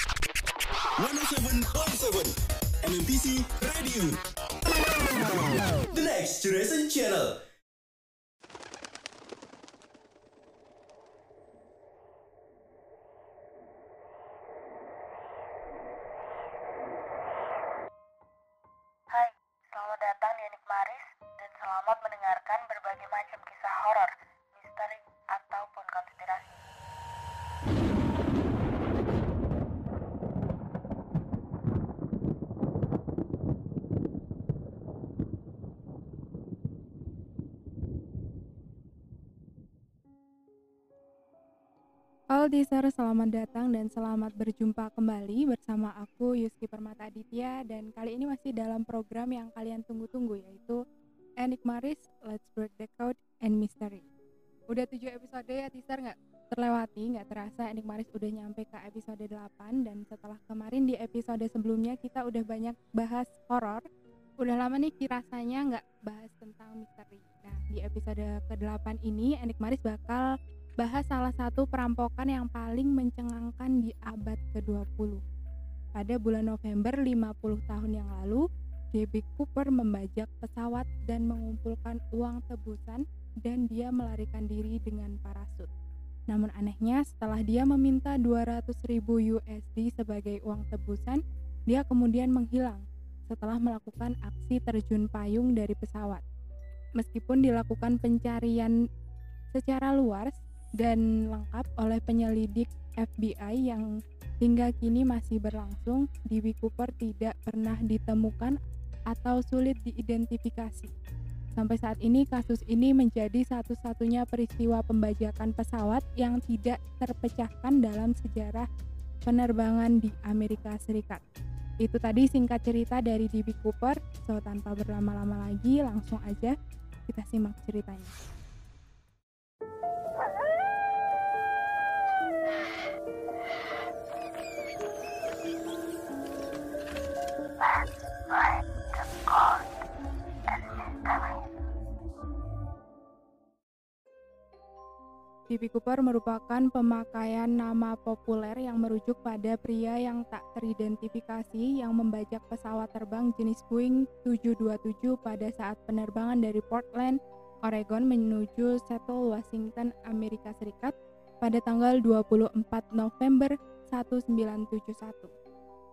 107.7 MMPC Radio. The Next Generation Channel. Hai, selamat datang di Enigmaris dan selamat mendengarkan berbagai macam kisah horor, Deezer, selamat datang dan selamat berjumpa kembali bersama aku Yuski Permata Aditya dan kali ini masih dalam program yang kalian tunggu-tunggu yaitu Enigmaris Let's Break the Code and Mystery. Udah 7 episode ya Deezer nggak terlewati, nggak terasa Enigmaris udah nyampe ke episode 8 dan setelah kemarin di episode sebelumnya kita udah banyak bahas horor udah lama nih rasanya nggak bahas tentang misteri. Nah di episode ke-8 ini Enigmaris bakal bahas salah satu perampokan yang paling mencengangkan di abad ke-20. Pada bulan November 50 tahun yang lalu, D.B. Cooper membajak pesawat dan mengumpulkan uang tebusan dan dia melarikan diri dengan parasut. Namun anehnya setelah dia meminta 200 ribu USD sebagai uang tebusan, dia kemudian menghilang setelah melakukan aksi terjun payung dari pesawat. Meskipun dilakukan pencarian secara luas, dan lengkap oleh penyelidik FBI yang hingga kini masih berlangsung, D.B. Cooper tidak pernah ditemukan atau sulit diidentifikasi. Sampai saat ini kasus ini menjadi satu-satunya peristiwa pembajakan pesawat yang tidak terpecahkan dalam sejarah penerbangan di Amerika Serikat. Itu tadi singkat cerita dari D.B. Cooper, so tanpa berlama-lama lagi langsung aja kita simak ceritanya. D.B. Cooper merupakan pemakaian nama populer yang merujuk pada pria yang tak teridentifikasi yang membajak pesawat terbang jenis Boeing 727 pada saat penerbangan dari Portland, Oregon menuju Seattle, Washington, Amerika Serikat pada tanggal 24 November 1971.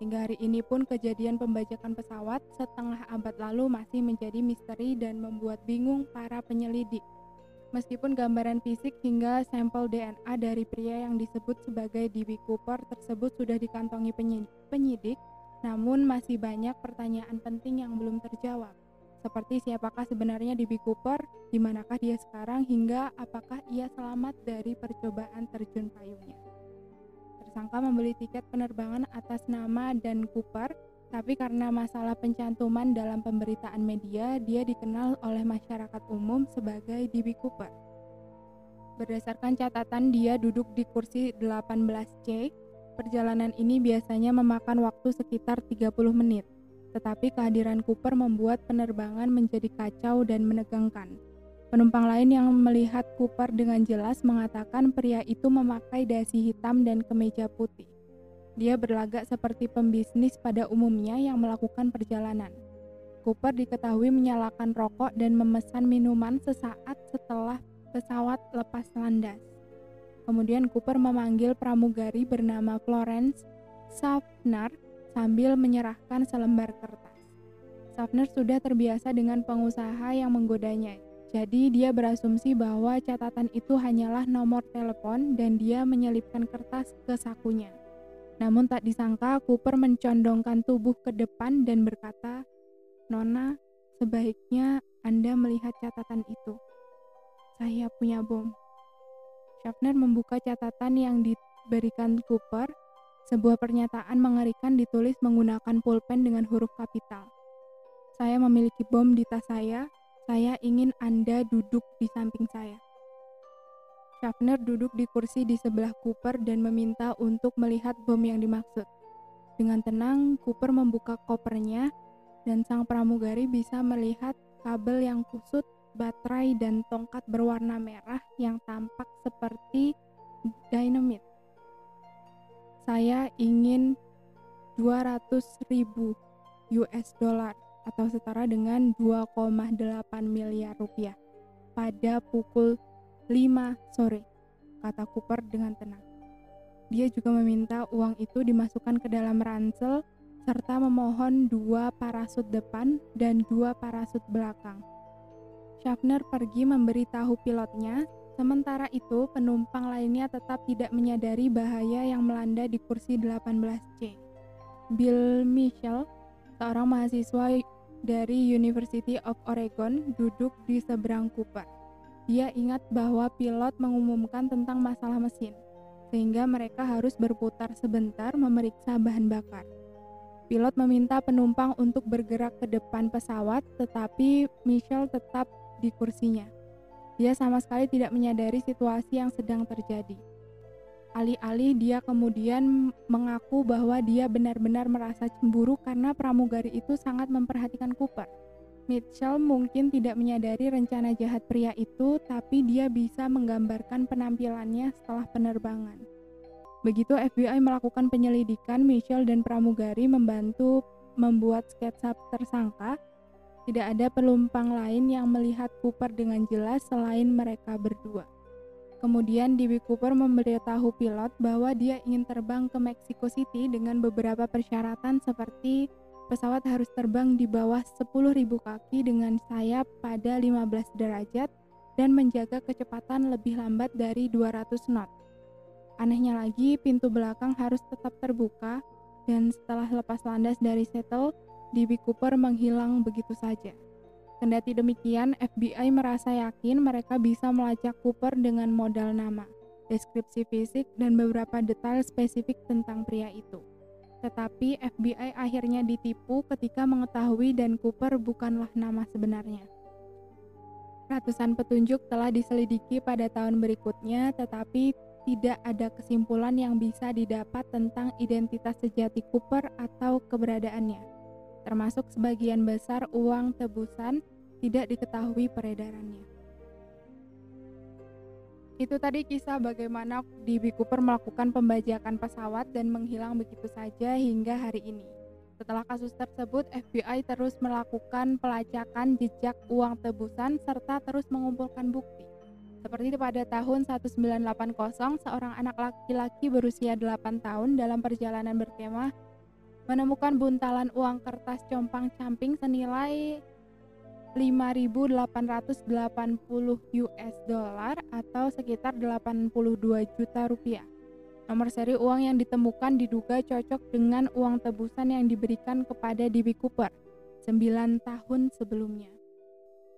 Hingga hari ini pun kejadian pembajakan pesawat setengah abad lalu masih menjadi misteri dan membuat bingung para penyelidik. Meskipun gambaran fisik hingga sampel DNA dari pria yang disebut sebagai D.B. Cooper tersebut sudah dikantongi penyidik, namun masih banyak pertanyaan penting yang belum terjawab. Seperti siapakah sebenarnya D.B. Cooper, di manakah dia sekarang, hingga apakah ia selamat dari percobaan terjun payungnya. Tersangka membeli tiket penerbangan atas nama dan Cooper, tapi karena masalah pencantuman dalam pemberitaan media, dia dikenal oleh masyarakat umum sebagai D.B. Cooper. Berdasarkan catatan dia duduk di kursi 18C, perjalanan ini biasanya memakan waktu sekitar 30 menit. Tetapi kehadiran Cooper membuat penerbangan menjadi kacau dan menegangkan. Penumpang lain yang melihat Cooper dengan jelas mengatakan pria itu memakai dasi hitam dan kemeja putih. Dia berlagak seperti pembisnis pada umumnya yang melakukan perjalanan. Cooper diketahui menyalakan rokok dan memesan minuman sesaat setelah pesawat lepas landas. Kemudian Cooper memanggil pramugari bernama Florence Schaffner sambil menyerahkan selembar kertas. Schaffner sudah terbiasa dengan pengusaha yang menggodanya, jadi dia berasumsi bahwa catatan itu hanyalah nomor telepon dan dia menyelipkan kertas ke sakunya. Namun tak disangka Cooper mencondongkan tubuh ke depan dan berkata, Nona, sebaiknya Anda melihat catatan itu. Saya punya bom. Schaffner membuka catatan yang diberikan Cooper. Sebuah pernyataan mengerikan ditulis menggunakan pulpen dengan huruf kapital. Saya memiliki bom di tas saya. Saya ingin Anda duduk di samping saya. Schaffner duduk di kursi di sebelah Cooper dan meminta untuk melihat bom yang dimaksud. Dengan tenang, Cooper membuka kopernya dan sang pramugari bisa melihat kabel yang kusut, baterai, dan tongkat berwarna merah yang tampak seperti dinamit. saya ingin 200 ribu US dollar atau setara dengan 2,8 miliar rupiah pada pukul 5 sore, kata Cooper dengan tenang. Dia juga meminta uang itu dimasukkan ke dalam ransel serta memohon dua parasut depan dan dua parasut belakang. Schaffner pergi memberitahu pilotnya, sementara itu penumpang lainnya tetap tidak menyadari bahaya yang melanda di kursi 18C. Bill Mitchell, seorang mahasiswa dari University of Oregon, duduk di seberang Cooper. Dia ingat bahwa pilot mengumumkan tentang masalah mesin, sehingga mereka harus berputar sebentar memeriksa bahan bakar. Pilot meminta penumpang untuk bergerak ke depan pesawat, tetapi Michelle tetap di kursinya. Dia sama sekali tidak menyadari situasi yang sedang terjadi. Alih-alih dia kemudian mengaku bahwa dia benar-benar merasa cemburu karena pramugari itu sangat memperhatikan Cooper. Mitchell mungkin tidak menyadari rencana jahat pria itu, tapi dia bisa menggambarkan penampilannya setelah penerbangan. Begitu FBI melakukan penyelidikan, Mitchell dan pramugari membantu membuat sketsa tersangka tidak ada penumpang lain yang melihat Cooper dengan jelas selain mereka berdua. Kemudian DB Cooper memberitahu pilot bahwa dia ingin terbang ke Mexico City dengan beberapa persyaratan seperti pesawat harus terbang di bawah 10.000 kaki dengan sayap pada 15 derajat dan menjaga kecepatan lebih lambat dari 200 knot. Anehnya lagi, pintu belakang harus tetap terbuka dan setelah lepas landas dari Seattle, DB Cooper menghilang begitu saja. Kendati demikian, FBI merasa yakin mereka bisa melacak Cooper dengan modal nama, deskripsi fisik, dan beberapa detail spesifik tentang pria itu. Tetapi FBI akhirnya ditipu ketika mengetahui dan Cooper bukanlah nama sebenarnya. Ratusan petunjuk telah diselidiki pada tahun berikutnya, tetapi tidak ada kesimpulan yang bisa didapat tentang identitas sejati Cooper atau keberadaannya termasuk sebagian besar uang tebusan tidak diketahui peredarannya. Itu tadi kisah bagaimana DB Cooper melakukan pembajakan pesawat dan menghilang begitu saja hingga hari ini. Setelah kasus tersebut, FBI terus melakukan pelacakan jejak uang tebusan serta terus mengumpulkan bukti. Seperti pada tahun 1980, seorang anak laki-laki berusia 8 tahun dalam perjalanan berkemah menemukan buntalan uang kertas compang-camping senilai 5.880 US dollar atau sekitar 82 juta rupiah. Nomor seri uang yang ditemukan diduga cocok dengan uang tebusan yang diberikan kepada DB Cooper 9 tahun sebelumnya.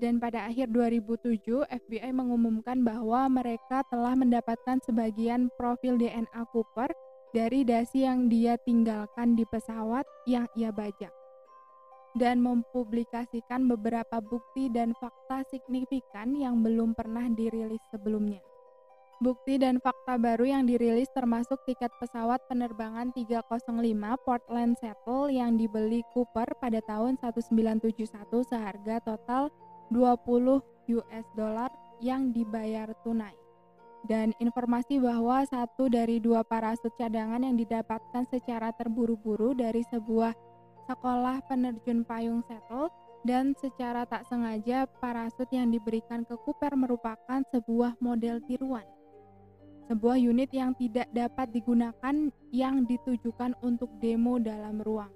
Dan pada akhir 2007, FBI mengumumkan bahwa mereka telah mendapatkan sebagian profil DNA Cooper dari dasi yang dia tinggalkan di pesawat yang ia bajak dan mempublikasikan beberapa bukti dan fakta signifikan yang belum pernah dirilis sebelumnya. Bukti dan fakta baru yang dirilis termasuk tiket pesawat penerbangan 305 Portland Seattle yang dibeli Cooper pada tahun 1971 seharga total 20 US dollar yang dibayar tunai dan informasi bahwa satu dari dua parasut cadangan yang didapatkan secara terburu-buru dari sebuah sekolah penerjun payung Seattle dan secara tak sengaja parasut yang diberikan ke Cooper merupakan sebuah model tiruan. Sebuah unit yang tidak dapat digunakan yang ditujukan untuk demo dalam ruang.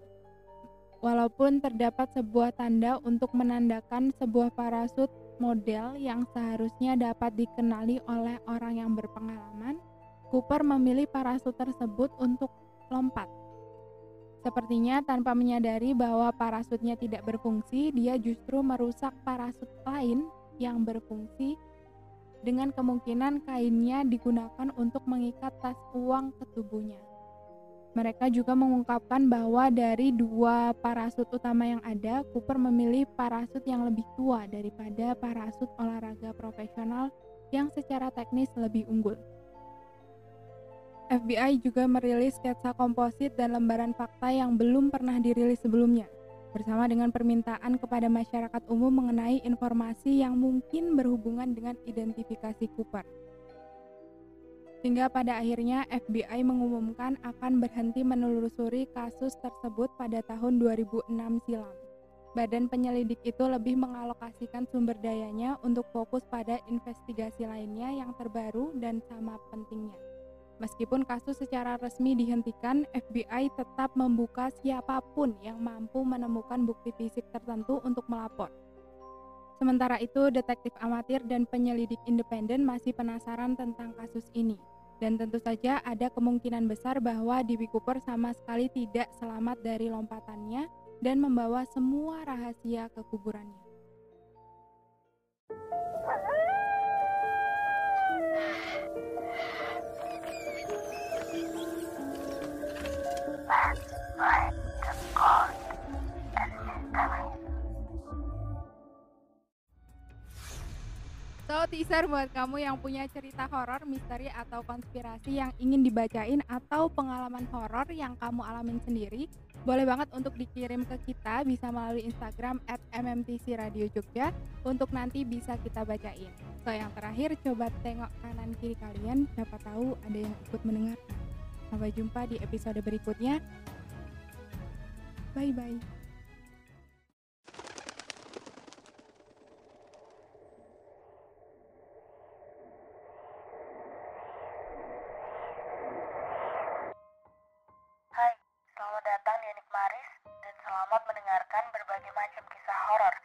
Walaupun terdapat sebuah tanda untuk menandakan sebuah parasut model yang seharusnya dapat dikenali oleh orang yang berpengalaman, Cooper memilih parasut tersebut untuk lompat. Sepertinya tanpa menyadari bahwa parasutnya tidak berfungsi, dia justru merusak parasut lain yang berfungsi dengan kemungkinan kainnya digunakan untuk mengikat tas uang ke tubuhnya. Mereka juga mengungkapkan bahwa dari dua parasut utama yang ada, Cooper memilih parasut yang lebih tua daripada parasut olahraga profesional yang secara teknis lebih unggul. FBI juga merilis sketsa komposit dan lembaran fakta yang belum pernah dirilis sebelumnya, bersama dengan permintaan kepada masyarakat umum mengenai informasi yang mungkin berhubungan dengan identifikasi Cooper. Hingga pada akhirnya FBI mengumumkan akan berhenti menelusuri kasus tersebut pada tahun 2006 silam. Badan penyelidik itu lebih mengalokasikan sumber dayanya untuk fokus pada investigasi lainnya yang terbaru dan sama pentingnya. Meskipun kasus secara resmi dihentikan, FBI tetap membuka siapa pun yang mampu menemukan bukti fisik tertentu untuk melapor. Sementara itu, detektif amatir dan penyelidik independen masih penasaran tentang kasus ini. Dan tentu saja ada kemungkinan besar bahwa Dibi Cooper sama sekali tidak selamat dari lompatannya dan membawa semua rahasia ke kuburannya. So, teaser buat kamu yang punya cerita horor, misteri, atau konspirasi yang ingin dibacain atau pengalaman horor yang kamu alamin sendiri, boleh banget untuk dikirim ke kita bisa melalui Instagram at MMTC untuk nanti bisa kita bacain. So, yang terakhir coba tengok kanan kiri kalian, siapa tahu ada yang ikut mendengarkan. Sampai jumpa di episode berikutnya. Bye-bye. hai Selamat datang di Enigmaris dan selamat mendengarkan berbagai macam kisah horor.